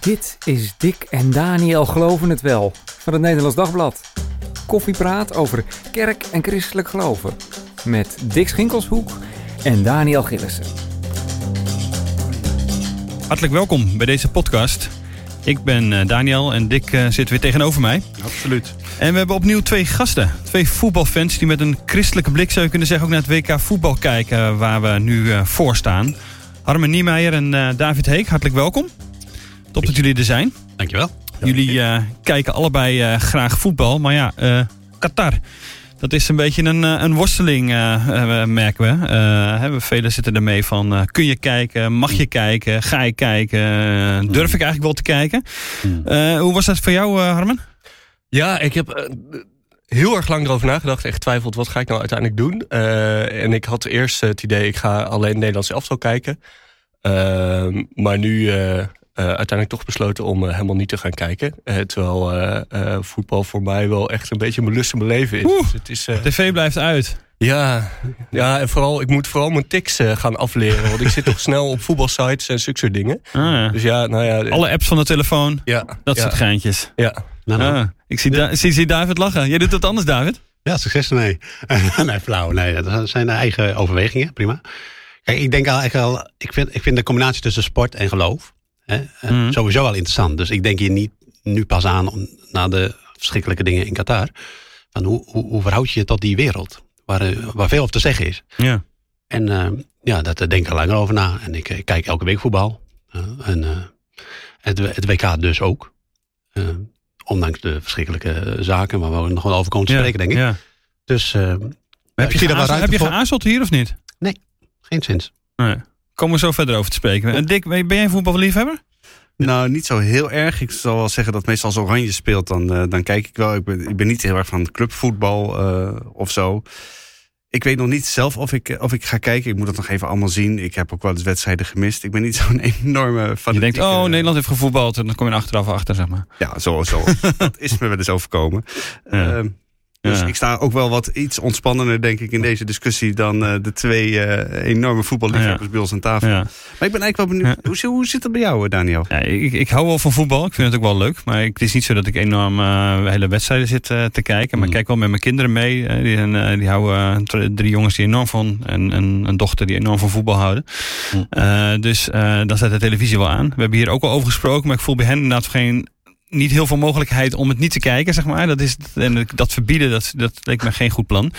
Dit is Dick en Daniel Geloven het Wel van het Nederlands Dagblad. Koffiepraat over kerk en christelijk geloven. Met Dick Schinkelshoek en Daniel Gillissen. Hartelijk welkom bij deze podcast. Ik ben eh, Daniel en Dick eh, zit weer tegenover mij. Absoluut. En we hebben opnieuw twee gasten. Twee voetbalfans die met een christelijke blik, zou je kunnen zeggen, ook naar het WK voetbal kijken waar we nu eh, voor staan. Harmen Niemeyer en eh, David Heek, hartelijk welkom. Top dat jullie er zijn. Dankjewel. Jullie eh, kijken allebei eh, graag voetbal, maar ja, eh, Qatar. Dat is een beetje een, een worsteling, merken we. Eh, hè, we. Velen zitten ermee van, eh, kun je kijken, mag je kijken, ga je kijken, durf ik eigenlijk wel te kijken. Eh, hoe was dat voor jou, eh, Harmen? Ja, ik heb heel erg lang erover nagedacht. Echt getwijfeld, wat ga ik nou uiteindelijk doen? Eh, en ik had eerst het idee, ik ga alleen Nederlands elftal kijken. Ehm, maar nu uiteindelijk toch besloten om eh, helemaal niet te gaan kijken. Eh, terwijl eh, eh, voetbal voor mij wel echt een beetje mijn lust en mijn leven is. Oeh. Dus het is eh, TV blijft uit. ja, ja, en vooral, ik moet vooral mijn tics eh, gaan afleren. Want ik zit toch snel op voetbalsites en zulke soort dingen. Ah, ja. Dus ja, nou ja. Alle apps van de telefoon, ja, dat ja, soort geintjes. Ja, Nou, nou. Ah, ik zie, Da- zie, zie David lachen. Jij doet het anders, David? Ja, succes ermee. nee, flauw. Nee, dat zijn de eigen overwegingen. Prima. Kijk, ik denk eigenlijk al, ik vind, ik vind de combinatie tussen sport en geloof hè, eh, Mhm. sowieso wel interessant. Dus ik denk hier niet nu pas aan om, na de verschrikkelijke dingen in Qatar. Van hoe, hoe, hoe verhoud je je tot die wereld? Waar, eh, waar veel over te zeggen is. Ja. En eh, ja, daar denk ik langer over na. En ik, kijk elke week voetbal. En het, het WK dus ook. Ondanks de verschrikkelijke zaken waar we nog wel over komen te spreken, denk ik. Ja. Dus Heb je, ruimte heb je hier of niet? Geen zins. Nee. Komen we zo verder over te spreken. En Dick, ben jij een voetballiefhebber? Nou, niet zo heel erg. Ik zal wel zeggen dat meestal als Oranje speelt, dan, eh, dan kijk ik wel. Ik ben, ik ben niet heel erg van clubvoetbal eh, of zo. Ik weet nog niet zelf of ik, of ik ga kijken. Ik moet dat nog even allemaal zien. Ik heb ook wel eens wedstrijden gemist. Ik ben niet zo'n enorme fan. Je denkt, oh, Nederland heeft gevoetbald. En dan kom je er achteraf achter, zeg maar. Ja, zo, zo. dat is me wel eens overkomen. Ja. Ehm, dus Ja. ik sta ook wel wat iets ontspannender, denk ik, in deze discussie dan eh, de twee eh, enorme voetballiefhebbers bij ons aan tafel. Ja. Maar ik ben eigenlijk wel benieuwd. Hoe, zit- hoe zit het bij jou, eh, Daniel? Ja, ik, ik hou wel van voetbal. Ik vind het ook wel leuk. Maar ik- het is niet zo dat ik enorm eh, hele wedstrijden zit te kijken. Maar ik Mm. kijk wel met mijn kinderen mee. Die, die houden dr- drie jongens die enorm van. En, en een dochter die enorm van voetbal houden. Mm. Dus dan staat de televisie wel aan. We hebben hier ook al over gesproken. Maar ik voel bij hen inderdaad geen. Niet heel veel mogelijkheid om het niet te kijken, zeg maar. Dat, is, en dat verbieden, dat, dat leek me geen goed plan.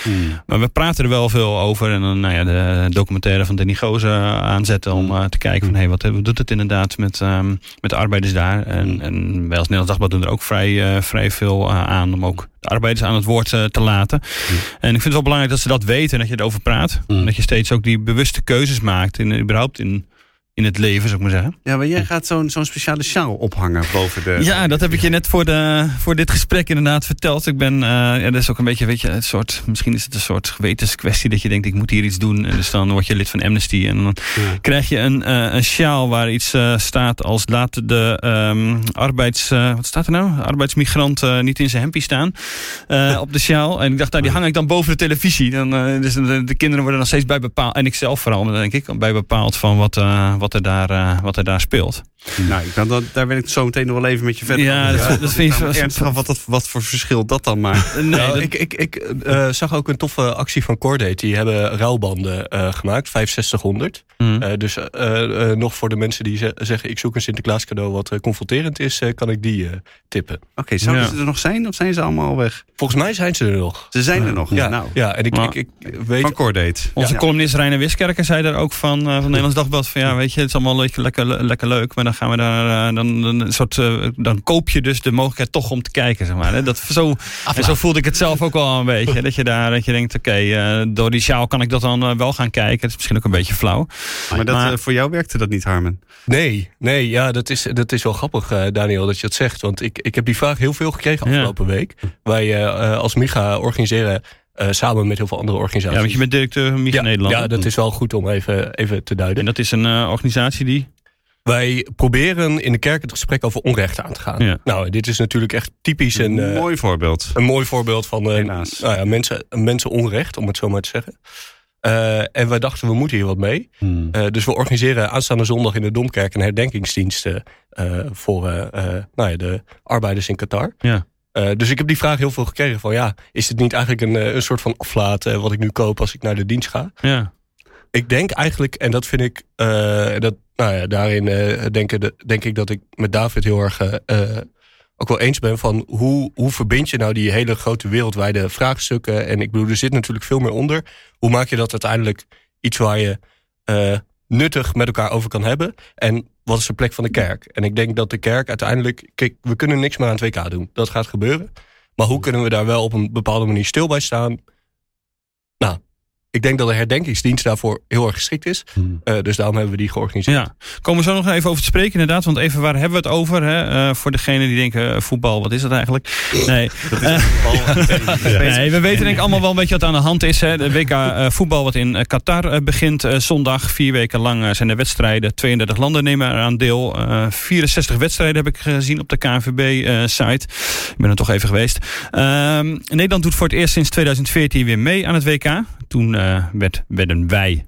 Maar we praten er wel veel over. En dan nou ja, de documentaire van Danny Gozen aanzetten om eh, te kijken van... hé, wat, wat doet het inderdaad met, ehm, met de arbeiders daar? En, en wij als Nederlands Dagblad doen er ook vrij, eh, vrij veel eh, aan... om ook de arbeiders aan het woord te laten. En ik vind het wel belangrijk dat ze dat weten en dat je erover praat. Mm. Dat je steeds ook die bewuste keuzes maakt... In, überhaupt in, in het leven, zou ik maar zeggen. Ja, maar jij gaat zo'n zo'n speciale sjaal ophangen boven de... Ja, dat heb ik je net voor, de, voor dit gesprek inderdaad verteld. Ik ben, eh, ja, dat is ook een beetje, weet je, het soort, misschien is het een soort gewetenskwestie dat je denkt, ik moet hier iets doen. En dus dan word je lid van Amnesty en dan Ja. krijg je een, eh, een sjaal waar iets eh, staat als laat de ehm, arbeids, wat staat er nou? Arbeidsmigrant niet in zijn hempie staan op de sjaal. En ik dacht, nou, die hang ik dan boven de televisie. Dan, dus de, de kinderen worden dan steeds bij bepaald, en ik zelf vooral, denk ik, bij bepaald van wat, wat, er, daar, eh, wat er daar speelt. Nou, ik dat, daar wil ik zo meteen nog wel even met je verder Ja, dat- dat vind je- Nou, ernstig af wat, dat, wat voor verschil dat dan maakt. Nee, Nou, dat- ik, ik, ik eh, zag ook een toffe actie van Cordate. Die hebben ruilbanden eh, gemaakt, 6500. Mhm. Eh, dus eh, eh, nog voor de mensen die ze- zeggen... ik zoek een Sinterklaas cadeau wat eh, confronterend is... eh, kan ik die eh, tippen. Oké, zouden Ja. ze er nog zijn of zijn ze allemaal al weg? Volgens mij zijn ze er nog. Ze zijn er nog. Ja, Nou, ja en ik, Maar- ik, ik weet... van Cordate. Onze Ja. columnist Reiner Wiskerker zei daar ook van, van Nederlands Dagblad van ja, weet je, het is allemaal lekker, lekker, lekker leuk, maar dan gaan we daar, eh, dan, dan, een soort, eh, dan koop je dus de mogelijkheid toch om te kijken, zeg maar. Hè? Dat, zo, en zo voelde ik het zelf ook wel een beetje, dat je daar, dat je denkt, oké, eh, door die sjaal kan ik dat dan wel gaan kijken. Het is misschien ook een beetje flauw. Maar, dat, Maar- voor jou werkte dat niet, Harmen? Nee, nee, ja, dat is, dat is wel grappig, eh, Daniel, dat je dat zegt. Want ik, ik heb die vraag heel veel gekregen Ja. afgelopen week. Wij eh, als MIGA organiseren eh, samen met heel veel andere organisaties. Ja, want je bent directeur van ja, Nederland. ja, dat is wel goed om even, even te duiden. En dat is een eh, organisatie die... Wij proberen in de kerk het gesprek over onrecht aan te gaan. Ja. Nou, dit is natuurlijk echt typisch een, eh, Mooi voorbeeld. een mooi voorbeeld van eh, Helaas. nou ja, mensen, mensen onrecht, om het zo maar te zeggen. Eh, en wij dachten, we moeten hier wat mee. Hmm. Dus we organiseren aanstaande zondag in de Domkerk een herdenkingsdienst voor nou ja, de arbeiders in Qatar. Ja. Dus ik heb die vraag heel veel gekregen van ja, is het niet eigenlijk een, een soort van aflaat wat ik nu koop als ik naar de dienst ga? Ja. Ik denk eigenlijk, en dat vind ik, eh, dat, nou ja, daarin eh, denk, denk ik dat ik met David heel erg eh, ook wel eens ben van hoe, hoe verbind je nou die hele grote wereldwijde vraagstukken? En ik bedoel, er zit natuurlijk veel meer onder. Hoe maak je dat uiteindelijk iets waar je nuttig met elkaar over kan hebben? En wat is de plek van de kerk? En ik denk dat de kerk uiteindelijk, kijk, we kunnen niks meer aan het WK doen. Dat gaat gebeuren. Maar hoe kunnen we daar wel op een bepaalde manier stil bij staan? Nou, ik denk dat de herdenkingsdienst daarvoor heel erg geschikt is. Hmm. Eh, dus daarom hebben we die georganiseerd. Ja, komen we zo nog even over te spreken inderdaad. Want even, waar hebben we het over? Hè? Eh, voor degenen die denken, eh, voetbal, wat is dat eigenlijk? Nee, nee we weten denk ik allemaal wel een beetje wat aan de hand is. Hè? De WK eh, voetbal wat in Qatar begint eh, zondag. Vier weken lang zijn er wedstrijden. 32 landen nemen eraan deel. Eh 64 wedstrijden heb ik gezien op de KNVB-site. ik ben er toch even geweest. Ehm, Nederland doet voor het eerst sinds 2014 weer mee aan het WK. Toen werd, werden wij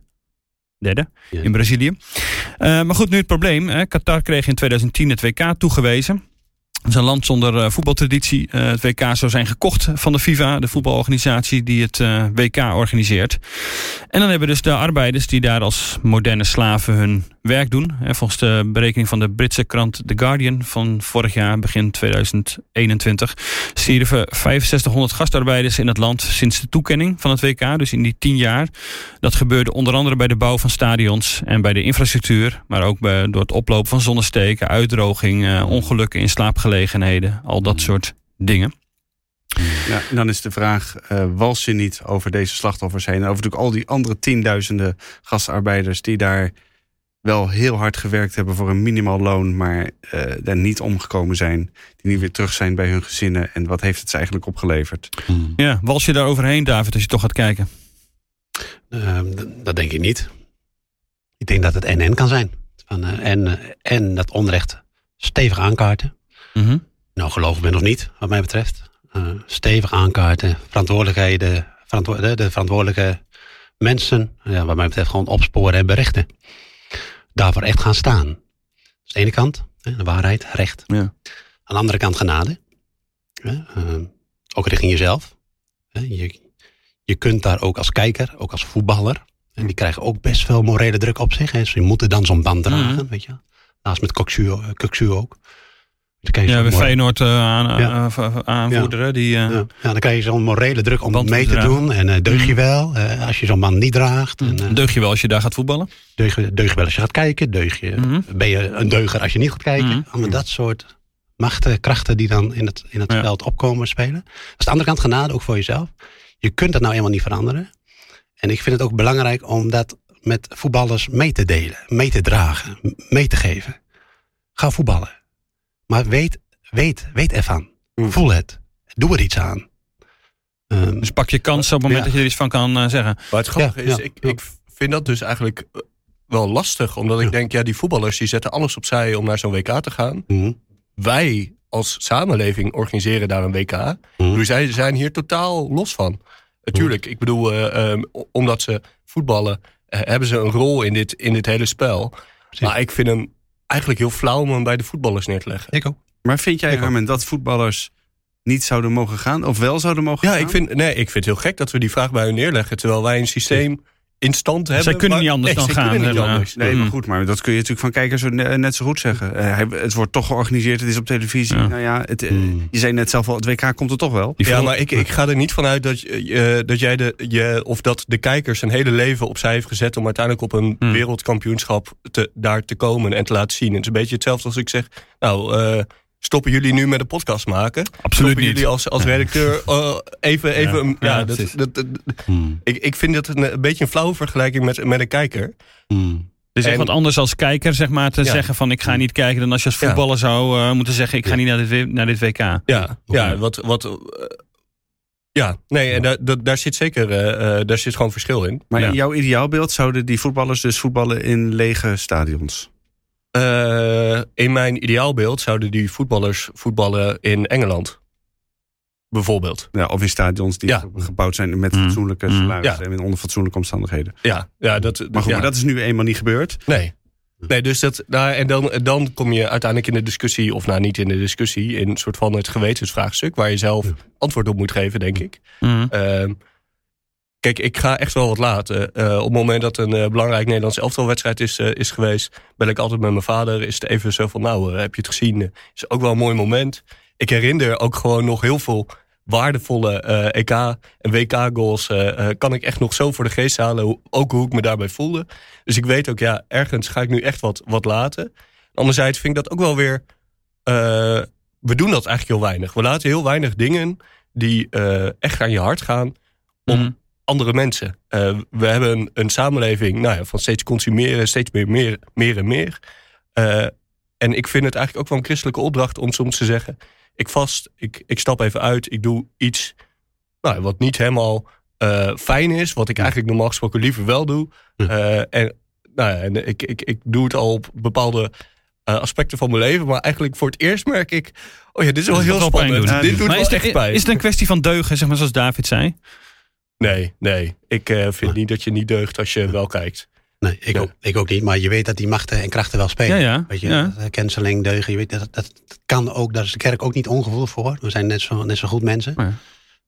derde in Brazilië. Eh, maar goed, nu het probleem. Hè. Qatar kreeg in 2010 het WK toegewezen. Het is een land zonder eh, voetbaltraditie. Eh, het WK zou zijn gekocht van de FIFA, de voetbalorganisatie die het eh, WK organiseert. En dan hebben dus de arbeiders die daar als moderne slaven hun werk doen. Hè, volgens de berekening van de Britse krant The Guardian van vorig jaar, begin 2021, stierven 6500 gastarbeiders in het land sinds de toekenning van het WK. Dus in die tien jaar. Dat gebeurde onder andere bij de bouw van stadions en bij de infrastructuur. Maar ook bij, door het oplopen van zonnesteken, uitdroging, ongelukken in slaapgelegenheden. Al dat soort dingen. Ja, en dan is de vraag, eh wals je niet over deze slachtoffers heen? En over natuurlijk al die andere tienduizenden gastarbeiders die daar wel heel hard gewerkt hebben voor een minimaal loon, maar eh, daar niet omgekomen zijn. Die nu weer terug zijn bij hun gezinnen. En wat heeft het ze eigenlijk opgeleverd? Hmm. Ja, wals je daar overheen, David, als je toch gaat kijken? Ehm, d- dat denk ik niet. Ik denk dat het en-en kan zijn. Van, eh, en, eh, en dat onrecht stevig aankaarten. Mhm. Nou, geloof ik ben of niet, wat mij betreft. Eh, stevig aankaarten, verantwoordelijkheden, verantwo- de, de verantwoordelijke mensen, ja, wat mij betreft, gewoon opsporen en berichten. Daarvoor echt gaan staan. Dat is de ene kant, de waarheid, recht. Ja. Aan de andere kant genade. Hè, eh, ook richting jezelf. Je, je kunt daar ook als kijker, ook als voetballer. En die krijgen ook best veel morele druk op zich. Hè. Dus je moet dan zo'n band dragen, Mhm. weet je. Naast met Coxu, eh, Coxu ook. Ja, bij Feyenoord eh, aan, Ja. eh, v- aanvoerder, hè, die... eh, ja, dan krijg je zo'n morele druk om Band mee te doen. En deug je wel eh, als je zo'n man niet draagt. En, eh, Deug je wel als je daar gaat voetballen? deug, je- deug je wel als je gaat kijken. Deug je, Mhm. Ben je een deuger als je niet gaat kijken. Mhm. Allemaal dat soort machten, krachten die dan in het, in het veld opkomen spelen. Dat is de andere kant genade, ook voor jezelf. Je kunt dat nou eenmaal niet veranderen. En ik vind het ook belangrijk om dat met voetballers mee te delen. Mee te dragen. Mee te geven. Ga voetballen. Maar weet, weet, weet ervan. Mm. Voel het. Doe er iets aan. Ehm, Dus pak je kans op het moment Ja. dat je er iets van kan eh, zeggen. Maar het grappige Ja, is, ja, ik, ik vind dat dus eigenlijk eh, wel lastig. Omdat ik denk, ja, die voetballers die zetten alles opzij om naar zo'n WK te gaan. mhm, Wij als samenleving organiseren daar een WK. mhm. Dus zij zijn hier totaal los van. Natuurlijk, ik bedoel, eh, ehm, omdat ze voetballen, eh, hebben ze een rol in dit, in dit hele spel. Precies. Maar ik vind hem eigenlijk heel flauw om hem bij de voetballers neer te leggen. Ik ook. Maar vind jij. Herman, dat voetballers niet zouden mogen gaan? Of wel zouden mogen Ja, gaan? ik vind, nee, ik vind het heel gek dat we die vraag bij hun neerleggen. Terwijl wij een systeem in stand hebben. Zij kunnen niet anders nee, dan gaan, niet anders. Nee, maar Mm. goed, maar dat kun je natuurlijk van kijkers ne- net zo goed zeggen. Eh, het wordt toch georganiseerd, het is op televisie. Ja. Nou ja, het, eh, Mm. je zei net zelf al, het WK komt er toch wel. Ja, maar ik, ik ga er niet vanuit dat, eh, dat jij de, je, of dat de kijkers een hele leven opzij heeft gezet om uiteindelijk op een Hmm. wereldkampioenschap te, daar te komen en te laten zien. Het is een beetje hetzelfde als ik zeg, nou, eh, stoppen jullie nu met een podcast maken? Absoluut stoppen niet. jullie als, als redacteur eh, even, even, een- ja, ja, dat, dat, dat- Mm, ik, ik vind dat een, een beetje een flauwe vergelijking met, met een kijker. mm. Het is echt wat anders als kijker, zeg maar, te Ja. zeggen van ik ga niet kijken dan als je als Ja. voetballer zou eh, moeten zeggen ik ga Ja. niet naar dit, naar dit WK. Ja, ja Ja. wat, wat, eh, ja, nee, en daar, daar, zit zeker, eh, eh, daar zit gewoon verschil in. Maar Ja. in jouw ideaalbeeld zouden die voetballers dus voetballen in lege stadions. Eh, in mijn ideaalbeeld zouden die voetballers voetballen in Engeland. Bijvoorbeeld. Ja, of in stadions die Ja. gebouwd zijn met Mm. fatsoenlijke Mm. salarissen Ja. en onder fatsoenlijke omstandigheden. Ja, ja, dat, Maar goed, ja. maar dat is nu eenmaal niet gebeurd. Nee. Nee, dus dat, nou, en dan, dan kom je uiteindelijk in de discussie, of nou niet in de discussie, in een soort van het gewetensvraagstuk, waar je zelf antwoord op moet geven, denk ik. Mhm. Ehm, kijk, ik ga echt wel wat laten. Eh, op het moment dat een eh, belangrijk Nederlands elftalwedstrijd is, eh, is geweest, bel ik altijd met mijn vader. Is het even zo van, nou, eh, heb je het gezien? Eh, Is ook wel een mooi moment. Ik herinner ook gewoon nog heel veel waardevolle eh, EK en WK goals. eh, eh, kan ik echt nog zo voor de geest halen. Ook hoe ik me daarbij voelde. Dus ik weet ook, ja, ergens ga ik nu echt wat, wat laten. Anderzijds vind ik dat ook wel weer. eh, we doen dat eigenlijk heel weinig. We laten heel weinig dingen die eh, echt aan je hart gaan om Mhm. Andere mensen. Eh, we hebben een, een samenleving nou ja, van steeds consumeren, steeds meer, meer, meer en meer. Eh, en ik vind het eigenlijk ook wel een christelijke opdracht om soms te zeggen: ik vast, ik, ik stap even uit, ik doe iets nou, wat niet helemaal eh, fijn is, wat ik eigenlijk normaal gesproken liever wel doe. En nou ja, en ik, ik, ik doe het al op bepaalde aspecten van mijn leven, maar eigenlijk voor het eerst merk ik: oh ja, dit is wel heel spannend. doen. dit doet Maar wel is, echt het, pijn. is het een kwestie van deugen, zeg maar, zoals David zei? Nee, nee. Ik eh, vind niet dat je niet deugt als je wel kijkt. Nee, ik, Ja. ook, ik ook niet. Maar je weet dat die machten en krachten wel spelen. Ja, ja. Weet je, Ja. eh, canceling, deugen. Je weet, dat, dat, kan ook, daar is de kerk ook niet ongevoelig voor. We zijn net zo, net zo goed mensen. Ja.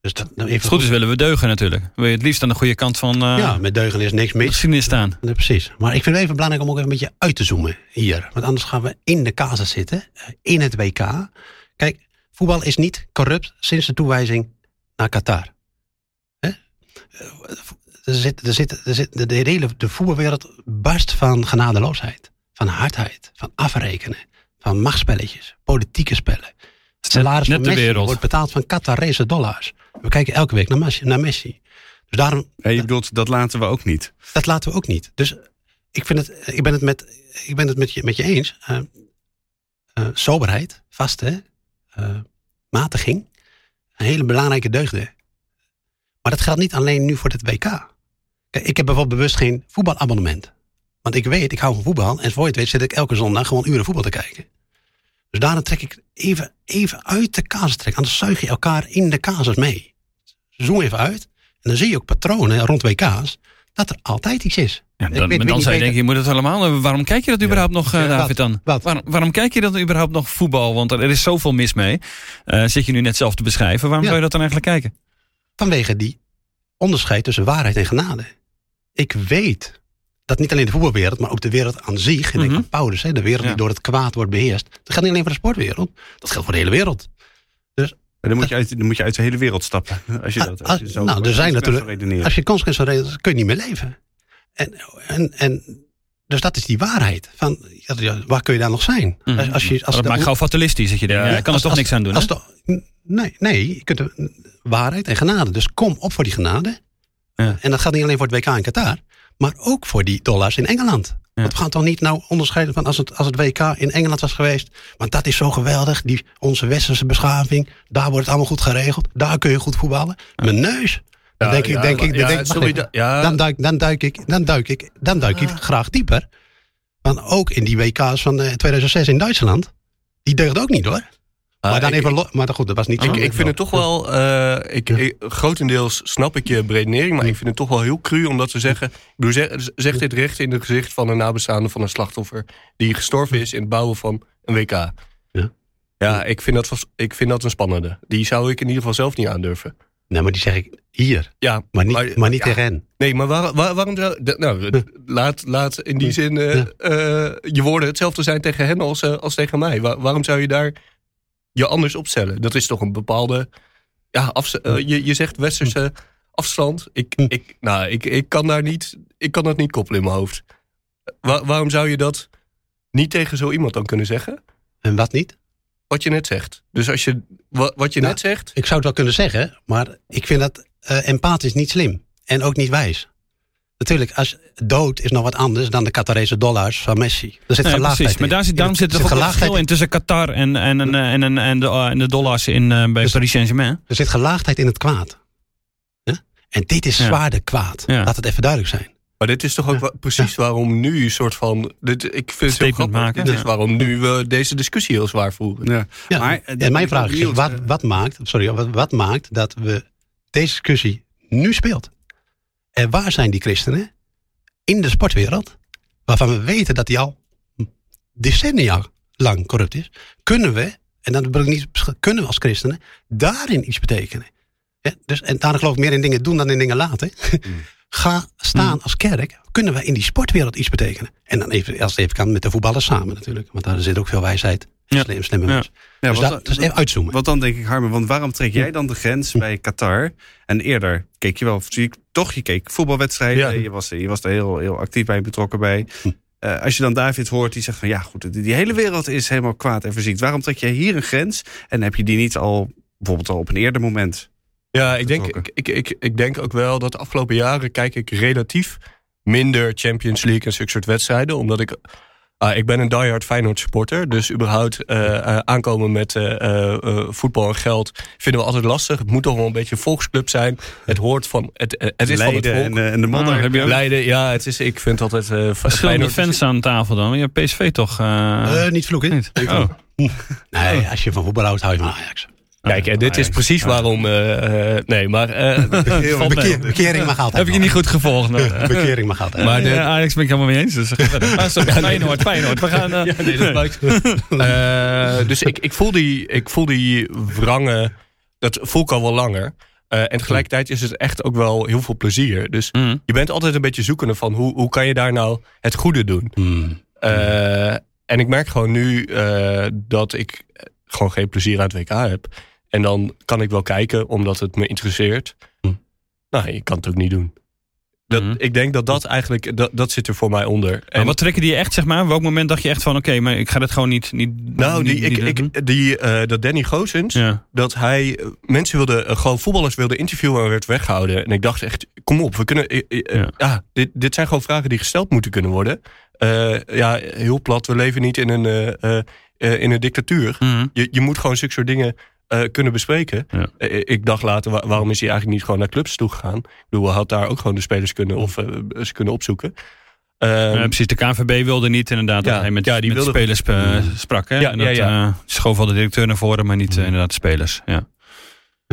Dus dat, Als even het goed is, willen we deugen natuurlijk. Wil je het liefst aan de goede kant van eh Ja, met deugen is niks mis. geschiedenis staan. Precies. Maar ik vind het even belangrijk om ook even een beetje uit te zoomen hier. Want anders gaan we in de casus zitten. In het WK. Kijk, voetbal is niet corrupt sinds de toewijzing naar Qatar. Er zit, er zit, er zit, de, hele de voetbalwereld barst van genadeloosheid. Van hardheid. Van afrekenen. Van machtspelletjes. Politieke spellen. Het salaris net van Messi wordt betaald van Qatarese dollars. We kijken elke week naar Messi. Naar Messi. Dus daarom Ja, je bedoelt, dat laten we ook niet. dat laten we ook niet. Dus ik, vind het, ik ben het met, ik ben het met, je, met je eens. Eh, soberheid, vaste, eh, matiging. Een hele belangrijke deugden. Maar dat geldt niet alleen nu voor het WK. Kijk, ik heb bijvoorbeeld bewust geen voetbalabonnement. Want ik weet, ik hou van voetbal. En voor je het weet zit ik elke zondag gewoon uren voetbal te kijken. Dus daarom trek ik even, even uit de casus trekken. Anders zuig je elkaar in de casus mee. Zoom even uit. En dan zie je ook patronen rond WK's. Dat er altijd iets is. Ja, dan, weet- dan zou je denken, je moet het allemaal hebben. Waarom kijk je dat überhaupt nog, eh, wat? David, dan? Wat? Waarom, waarom kijk je dat überhaupt nog voetbal? Want er is zoveel mis mee. Eh, zit je nu net zelf te beschrijven. Waarom Ja. zou je dat dan eigenlijk kijken? Vanwege die onderscheid tussen waarheid en genade. Ik weet dat niet alleen de voetbalwereld, maar ook de wereld aan zich. En denk Mhm. aan Paulus, hè, de wereld Ja. die door het kwaad wordt beheerst. Dat geldt niet alleen voor de sportwereld. Dat geldt voor de hele wereld. Maar dan moet je uit, dan moet je uit de hele wereld stappen. Als je dat, als je zo nou, er zijn zo natuurlijk. Als je consequenties redeneert, kun je niet meer leven. En, en, en, dus dat is die waarheid. Van, ja, waar kun je dan nog zijn? Mhm. Als, als je, als dat de- maakt gauw fatalistisch. Dat je ja, ik kan er toch als- niks aan doen. als de- nee, nee, je kunt er- waarheid en genade. Dus kom op voor die genade. Ja. En dat geldt niet alleen voor het WK in Qatar, maar ook voor die dollars in Engeland. Want we gaan toch niet nou onderscheiden van als het, als het WK in Engeland was geweest. Want dat is zo geweldig, die, onze westerse beschaving. Daar wordt het allemaal goed geregeld. Daar kun je goed voetballen. Mijn neus. Dan denk ik, denk ik, dan duik, dan duik ik, dan duik ik, dan duik ik graag dieper. Want ook in die WK's van eh, 2006 in Duitsland, die deugde ook niet hoor. Maar dan Ah, ik- even, maar goed, dat was niet Ik, zo. ik vind het toch wel. eh, ik, ik- grotendeels snap ik je beredenering, maar ik vind het toch wel heel cru om dat te zeggen. Ik zeg, zeg dit recht in het gezicht van een nabestaande van een slachtoffer die gestorven is in het bouwen van een WK. Ja. Ja, ik vind, dat, ik vind dat een spannende. Die zou ik in ieder geval zelf niet aandurven. Nee, maar die zeg ik hier. Ja, Maar niet, maar, niet ja, tegen hen. Nee, maar waar, waar- waarom zou. Nou, laat, laat in die zin eh, eh, je woorden hetzelfde zijn tegen hen als, als tegen mij. Waar- waarom zou je daar je anders opstellen? Dat is toch een bepaalde. Ja, eh, je, je zegt westerse afstand. Ik, Hm. ik, nou, ik, ik, kan daar niet, ik kan dat niet koppelen in mijn hoofd. Wa- waarom zou je dat niet tegen zo iemand dan kunnen zeggen? En wat niet? Wat je net zegt. Dus als je. wa- Wat je Nou, net zegt. Ik zou het wel kunnen zeggen, maar ik vind dat eh, empathisch niet slim. En ook niet wijs. Natuurlijk, als dood is nog wat anders dan de Qatarese dollars van Messi. Er zit Nee, gelaagdheid precies. Maar in. daar zit, daarom Er zit er gelaagdheid verschil in tussen Qatar en, en, en, en, en, en, de, en de dollars in, eh, bij Dus- Paris Saint-Germain. Er zit gelaagdheid in het kwaad. Ja? En dit is Ja. zwaarder kwaad. Ja. Laat het even duidelijk zijn. Maar dit is toch ook wa- precies waarom nu een soort van... Dit, ik vind het heel Statement grappig. maken, Dit is waarom nu we deze discussie heel zwaar voeren. Ja. Ja, Maar, eh, en dit- mijn vraag is, wat, eh, wat, maakt, sorry, wat, wat maakt dat we deze discussie nu speelt? En waar zijn die christenen in de sportwereld, waarvan we weten dat die al decennia lang corrupt is, kunnen we, en dan bedoel ik niet, kunnen we als christenen daarin iets betekenen? Dus, en daarom geloof ik meer in dingen doen dan in dingen laten. Ga staan als kerk, kunnen we in die sportwereld iets betekenen? En dan even, als het even kan, met de voetballers samen natuurlijk. Want daar zit ook veel wijsheid. Ja. Slim, slimme Ja. dus wat, dat, dus even uitzoomen. wat dan denk ik, Harmen, want waarom trek jij dan de grens bij Qatar? En eerder keek je wel, toch, je keek voetbalwedstrijden, Ja. je, was, je was er heel, heel actief bij betrokken bij. Hm. Eh, als je dan David hoort, die zegt van ja goed, die, die hele wereld is helemaal kwaad en verziekt. Waarom trek jij hier een grens en heb je die niet al, bijvoorbeeld al op een eerder moment? Ja, ik denk, ik, ik, ik, ik denk ook wel dat de afgelopen jaren kijk ik relatief minder Champions League en zulke soort wedstrijden. Omdat ik. Ah, ik ben een diehard Feyenoord supporter. Dus überhaupt eh, eh, aankomen met eh, voetbal en geld vinden we altijd lastig. Het moet toch wel een beetje een volksclub zijn. Het hoort van. Het, het is van het Leiden volk. en, en de modder. Ah, heb je ook Leiden, ja, het is, ik vind altijd. verschillende fans aan tafel dan? Je hebt PSV toch? niet vloeken. niet? Oh. vloeken. Nee, als je van voetbal houdt, hou je van Ajax. Kijk, en dit is precies waarom. eh, eh, nee, maar. eh. Bekeer- bekering mag altijd. Heb ik je niet goed gevolgd? nou? Bekering mag altijd. Maar de Ajax ben ik helemaal mee eens. Dus. Maar sorry, Feyenoord, Feyenoord. We gaan... eh, Ja, nee, dat. Eh, dus ik, ik, voel die, ik voel die wrangen, dat voel ik al wel langer. Eh, en tegelijkertijd is het echt ook wel heel veel plezier. Dus mm. je bent altijd een beetje zoekende van hoe, hoe kan je daar nou het goede doen. Eh, en ik merk gewoon nu eh, dat ik gewoon geen plezier aan het WK heb. En dan kan ik wel kijken omdat het me interesseert. Hm. Nou, je kan het ook niet doen. Dat, Mhm. Ik denk dat dat eigenlijk, dat, dat zit er voor mij onder. Maar En- wat trekken die echt, zeg maar? Welk moment dacht je echt van... Oké, maar ik ga dit gewoon niet... niet nou, niet, die, niet ik, doen? ik, die, eh, dat Danny Goosens, Ja. dat hij eh, mensen wilde, eh, gewoon voetballers wilde interviewen en werd weggehouden. En ik dacht echt, kom op, we kunnen, Ja. ja, dit, dit zijn gewoon vragen die gesteld moeten kunnen worden. Ja, heel plat, we leven niet in een, in een dictatuur. Mhm. Je, je moet gewoon zulke soort dingen eh, kunnen bespreken. Ja. Eh, ik dacht later, wa- waarom is hij eigenlijk niet gewoon naar clubs toegegaan? Ik bedoel, had daar ook gewoon de spelers kunnen, of, eh, ze kunnen opzoeken. Ja, precies, de KNVB wilde niet inderdaad dat hij met, ja, die met wilde- spelers eh, sprak. Hè? Ja, en dat ja, ja. eh, schoof al de directeur naar voren, maar niet eh, inderdaad de spelers. Ja.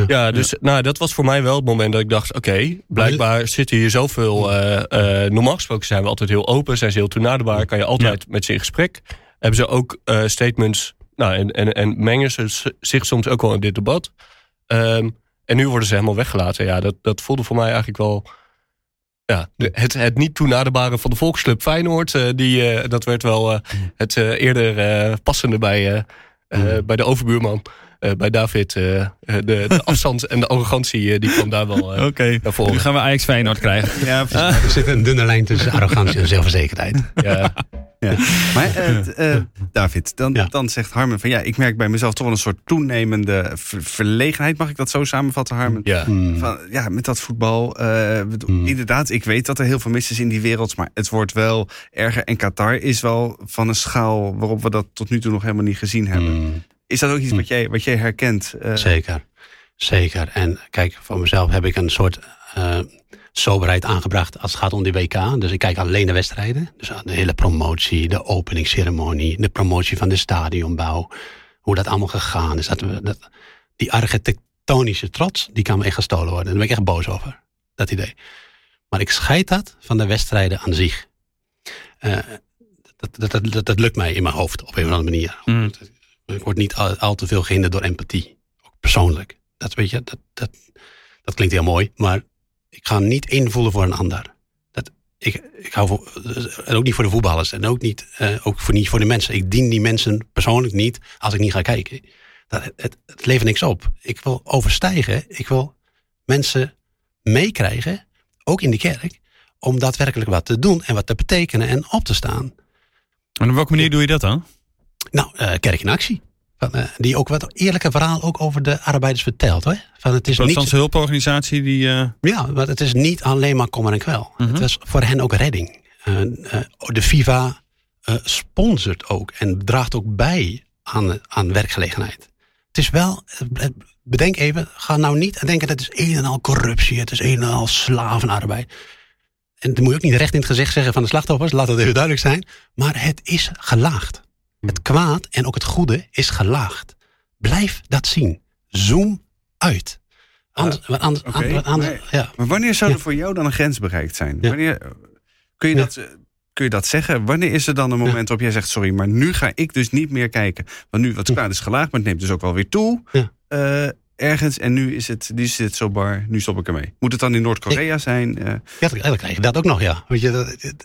Ja, dus Nou, dat was voor mij wel het moment dat ik dacht... oké, blijkbaar zitten hier zoveel... eh, eh, normaal gesproken zijn we altijd heel open, zijn ze heel toenaderbaar... kan je altijd met ze in gesprek. Hebben ze ook eh, statements... Nou, en, en, en mengen ze zich soms ook wel in dit debat. Ehm, en nu worden ze helemaal weggelaten. Ja, dat, dat voelde voor mij eigenlijk wel... Ja, het, het niet toenaderbare van de volksclub Feyenoord... eh, die, eh, dat werd wel eh, het eh, eerder passende bij, eh, bij de overbuurman... Eh, bij David, eh, eh, de, de afstand en de arrogantie, eh, die kwam daar wel eh, Oké, naar voren. nu gaan we Ajax Feyenoord krijgen. Ja, precies. Er zit een dunne lijn tussen arrogantie en zelfverzekerdheid. Ja. Ja. Maar David, dan, Ja. dan zegt Harmen van ja, ik merk bij mezelf toch wel een soort toenemende ver- verlegenheid. Mag ik dat zo samenvatten, Harmen? Ja. Hmm. Van, ja, met dat voetbal. eh, Hmm. Inderdaad, ik weet dat er heel veel mis is in die wereld. Maar het wordt wel erger. En Qatar is wel van een schaal waarop we dat tot nu toe nog helemaal niet gezien hebben. Hmm. Is dat ook iets wat jij, wat jij herkent? Eh, Zeker, zeker. En kijk, voor mezelf heb ik een soort eh, soberheid aangebracht als het gaat om die WK. Dus ik kijk alleen de wedstrijden. Dus de hele promotie, de openingsceremonie, de promotie van de stadionbouw. Hoe dat allemaal gegaan is. Dat die architectonische trots, die kan me echt gestolen worden. Daar ben ik echt boos over, dat idee. Maar ik scheid dat van de wedstrijden aan zich. Eh, dat, dat, dat, dat, dat lukt mij in mijn hoofd op een of andere manier. Mm. Ik word niet al, al te veel gehinderd door empathie. Ook persoonlijk. Dat, weet je, dat, dat, dat klinkt heel mooi, maar ik ga niet invoelen voor een ander. Dat, ik, ik hou voor, en ook niet voor de voetballers en ook niet, eh, ook voor, niet voor de mensen. Ik dien die mensen persoonlijk niet als ik niet ga kijken. Dat, het, het levert niks op. Ik wil overstijgen. Ik wil mensen meekrijgen, ook in de kerk, om daadwerkelijk wat te doen en wat te betekenen en op te staan. En op welke manier doe je dat dan? Nou, eh, Kerk in Actie. Van, eh, die ook wat eerlijke verhaal ook over de arbeiders vertelt. Hoor. Van, het is niet, hulporganisatie die... eh, ja, want het is niet alleen maar kommer en kwel. Mhm. Het was voor hen ook redding. De FIFA sponsort ook en draagt ook bij aan, aan werkgelegenheid. Het is wel, bedenk even, ga nou niet denken dat het is een en al corruptie, het is een en al slavenarbeid. en dat moet je ook niet recht in het gezicht zeggen van de slachtoffers, laat dat even duidelijk zijn. Maar het is gelaagd. Het kwaad en ook het goede is gelaagd. Blijf dat zien. Zoom uit. Anders, anders, anders- maar- ja. Maar wanneer zou er Ja. voor jou dan een grens bereikt zijn? Ja. Wanneer, kun, je dat, eh, kun je dat zeggen? Wanneer is er dan een moment waarop jij zegt... sorry, maar nu ga ik dus niet meer kijken. Want nu, wat kwaad is gelaagd, maar het neemt dus ook wel weer toe. Ja. eh, ergens, en nu is het, nu zit het zo bar, nu stop ik ermee. Moet het dan in Noord-Korea zijn? Eh, Ja, dan dan krijg je dat ook nog, ja. Weet je,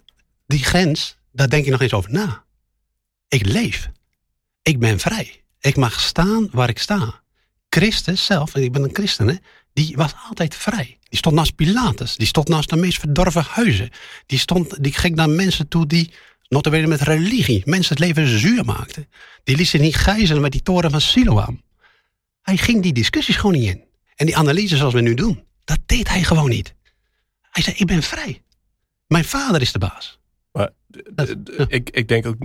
die grens, daar denk je nog eens over na. Ik leef. Ik ben vrij. Ik mag staan waar ik sta. Christus zelf, en ik ben een christen, hè, die was altijd vrij. Die stond naast Pilatus. Die stond naast de meest verdorven huizen. Die, stond, die ging naar mensen toe die, notabene met religie, mensen het leven zuur maakten. Die liet zich niet gijzelen met die toren van Siloam. Hij ging die discussies gewoon niet in. En die analyse zoals we nu doen, dat deed hij gewoon niet. Hij zei, ik ben vrij. Mijn vader is de baas. Maar Dat- d- d- ik, ik denk ook,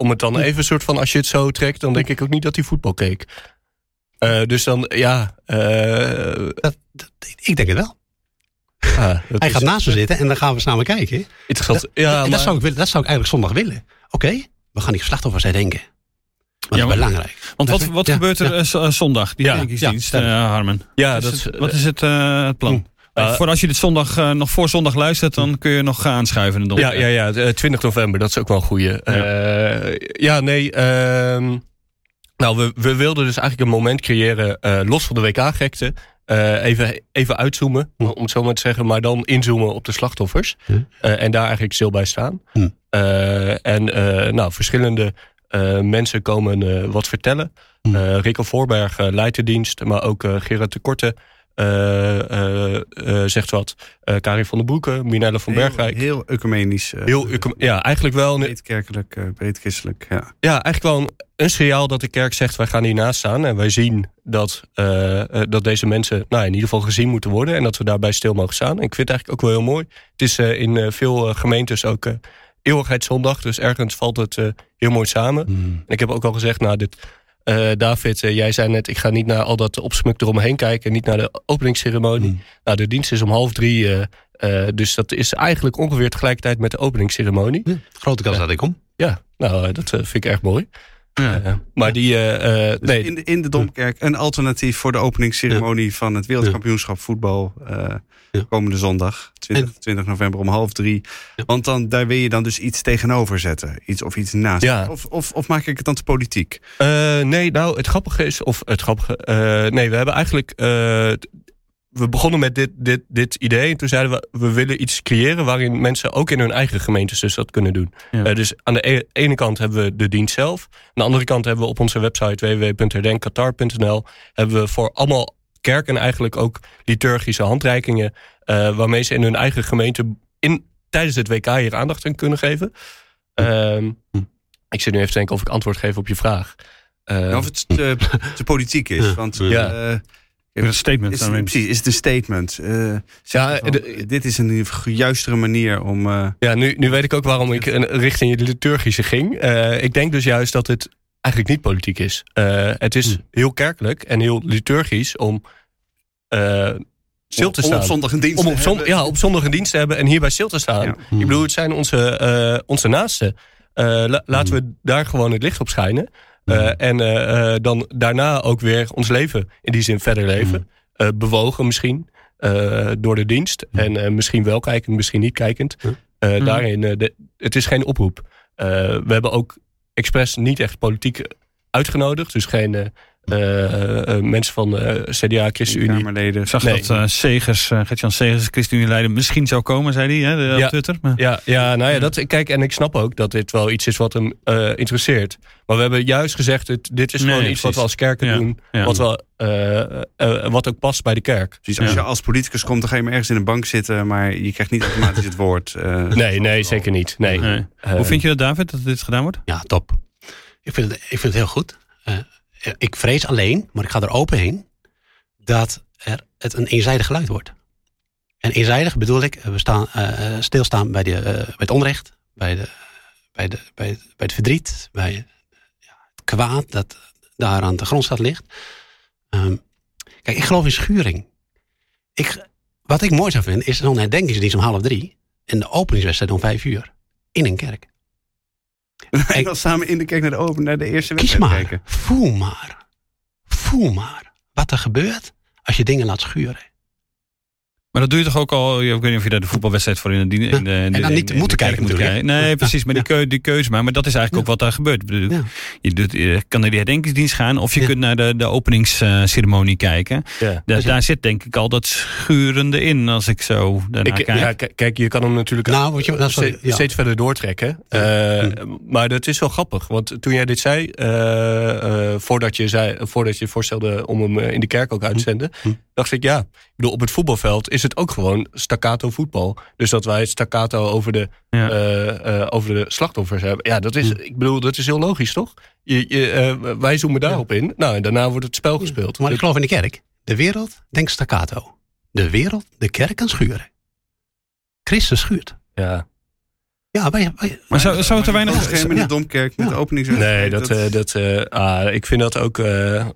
om het dan even soort van, als je het zo trekt, dan denk ik ook niet dat hij voetbal keek. Eh, dus dan, ja. eh, Dat, dat- ik denk het wel. ah, dat Hij is gaat naast me zitten en dan gaan we samen kijken. Interessant. Dat, ja, maar, dat, zou ik willen, dat zou ik eigenlijk zondag willen. Oké, we gaan die slachtoffers herdenken. Dat Ja, is maar- belangrijk. Want wat, Dat- wat ja, gebeurt er ja. eh, zondag, die Ja, herdenkingsdienst, ja, eh, Harmen? ja, Wat dat is is, het, wat is het, eh, het plan? Eh, Eh, voor als je dit zondag eh, nog voor zondag luistert, dan kun je nog gaan aanschuiven. in de Ja, ja, ja, eh, 20 november, dat is ook wel een goeie. Ja, ja nee. ehm, nou, we, we wilden dus eigenlijk een moment creëren, los van de WK-gekte. even, even uitzoomen, Hm. om het zo maar te zeggen, maar dan inzoomen op de slachtoffers. Hm. En daar eigenlijk stil bij staan. Hm. En nou, verschillende mensen komen wat vertellen. Eh Rico Voorberg leidt de dienst, maar ook Gerard de Korte zegt wat. Eh Karin van den Broeke, Minelle van heel, Bergwijk. heel ecumenisch. eh, Heel, ja, eigenlijk wel, een, breed kerkelijk, eh, breed christelijk. Ja. ja, eigenlijk wel een, een signaal dat de kerk zegt: wij gaan hiernaast staan. En wij zien dat, eh, eh, dat deze mensen nou, in ieder geval gezien moeten worden. En dat we daarbij stil mogen staan. En ik vind het eigenlijk ook wel heel mooi. Het is eh, in eh, veel eh, gemeentes ook eh eeuwigheidszondag. Dus ergens valt het eh, heel mooi samen. Hm. En ik heb ook al gezegd: nou, dit, eh, David, eh, jij zei net: ik ga niet naar al dat opsmuk eromheen kijken. Niet naar de openingsceremonie. Hm. Nou, de dienst is om half drie. eh, eh, dus dat is eigenlijk ongeveer tegelijkertijd met de openingsceremonie. Grote kans dat ik kom. Ja, nou, dat vind ik erg mooi. Ja. Maar die, eh, eh, Dus nee, in, de, in de Domkerk een alternatief voor de openingsceremonie van het wereldkampioenschap voetbal. Ja. Komende zondag, 20, En- 20 november om half drie. Ja. Want dan, daar wil je dan dus iets tegenover zetten. Iets of iets naast. Ja. Of, of, of maak ik het dan te politiek? eh, nee, nou, het grappige is, of het grappige, eh, nee, we hebben eigenlijk, eh, we begonnen met dit, dit, dit idee en toen zeiden we, we willen iets creëren waarin mensen ook in hun eigen gemeentes dus dat kunnen doen. Dus aan de e- ene kant hebben we de dienst zelf, aan de andere kant hebben we op onze website www.herdenkatar.nl hebben we voor allemaal kerken eigenlijk ook liturgische handreikingen eh, waarmee ze in hun eigen gemeente in, tijdens het WK hier aandacht aan kunnen geven. Ehm, Hm. ik zit nu even te denken of ik antwoord geef op je vraag. Eh, of het te, te politiek is. Ja. Want Ja. eh, Een statement. is, daarmee. precies, is het een statement? Eh, Ja, je van, de- dit is een juistere manier om... eh, Ja, nu, nu weet ik ook waarom ik een- richting de liturgische ging. Eh, ik denk dus juist dat het eigenlijk niet politiek is. Eh, het is Hm. heel kerkelijk en heel liturgisch om eh, stil te om staan. op zondag een dienst om te op, zon- ja, op zondag een dienst te hebben en hierbij stil te staan. Ja. Hm. Ik bedoel, het zijn onze, eh, onze naasten. La- laten we daar gewoon het licht op schijnen. En dan daarna ook weer ons leven in die zin verder leven. Bewogen misschien door de dienst. En misschien wel kijkend, misschien niet kijkend. Daarin, de, het is geen oproep. We hebben ook expres niet echt politiek uitgenodigd. Dus geen eh, mensen van eh, CDA, ChristenUnie. Kamerleden. Ik zag Nee. dat eh Segers, eh Gert-Jan Segers, ChristenUnie-leider, misschien zou komen, zei hij, hè, de, Ja. op Twitter. Maar, Ja, ja, nou ja, dat, kijk, en ik snap ook dat dit wel iets is wat hem eh, interesseert. Maar we hebben juist gezegd, dit, dit is Nee, gewoon iets wat we als kerken Ja, doen. ja. Wat, we, eh, eh, wat ook past bij de kerk. Precies, als Ja. je als politicus komt, dan ga je maar ergens in een bank zitten, maar je krijgt niet automatisch het woord. eh. Nee, nee, zeker niet. Nee. Nee. Eh, Hoe vind je dat, David, dat dit gedaan wordt? Ja, top. Ik vind het, ik vind het heel goed. Eh, ik vrees alleen, maar ik ga er open heen, dat er het een eenzijdig geluid wordt. En eenzijdig bedoel ik, we staan, eh, eh, stilstaan bij, de, eh, bij het onrecht, bij, de, bij, de, bij, het, bij het verdriet, bij ja, het kwaad dat daar aan de grondstad ligt. Ehm, kijk, ik geloof in schuring. Ik, wat ik mooi zou vinden, is zo'n herdenkingsdienst om half drie. En de openingswedstrijd om vijf uur. In een kerk. Ik wil samen in de kerk naar de, open, naar de eerste Kies wedstrijd maar. kijken. Voel maar. Voel maar. Wat er gebeurt als je dingen laat schuren. Maar dat doe je toch ook al, ik weet niet of je daar de voetbalwedstrijd voor in de, in de, En dan in- niet in moeten kijken moet? Nee, precies, maar die, keu, die keuze maar. Maar dat is eigenlijk ook wat daar gebeurt. Je, doet, je kan naar die herdenkingsdienst gaan of je Ja. kunt naar de, de openingsceremonie kijken. Ja. Daar, daar zit denk ik al dat schurende in als ik zo daarnaar Ik, kijk. ja, kijk, je kan hem natuurlijk Nou, weet je, wel- steeds, ja. steeds verder doortrekken. Eh, Maar dat is wel grappig. Want toen jij dit zei, eh, eh, voordat, je zei voordat je voorstelde om hem eh, in de kerk ook uit te zenden, Hm. dacht ik ja. Ik bedoel, op het voetbalveld is het ook gewoon staccato voetbal. Dus dat wij het staccato over de, Ja. eh, eh, over de slachtoffers hebben. Ja, dat is, Hm. ik bedoel, dat is heel logisch, toch? Je, je, eh, wij zoomen daarop in. Nou, en daarna wordt het spel gespeeld. Maar ik geloof in de kerk. De wereld denkt staccato. De wereld, de kerk kan schuren. Christus schuurt. ja. Ja, wij, wij, maar zou, zou het er weinig... Moment in de Domkerk met Ja. de openingswedstrijd. Nee, dat, eh, dat, eh, ah, ik vind dat ook. eh,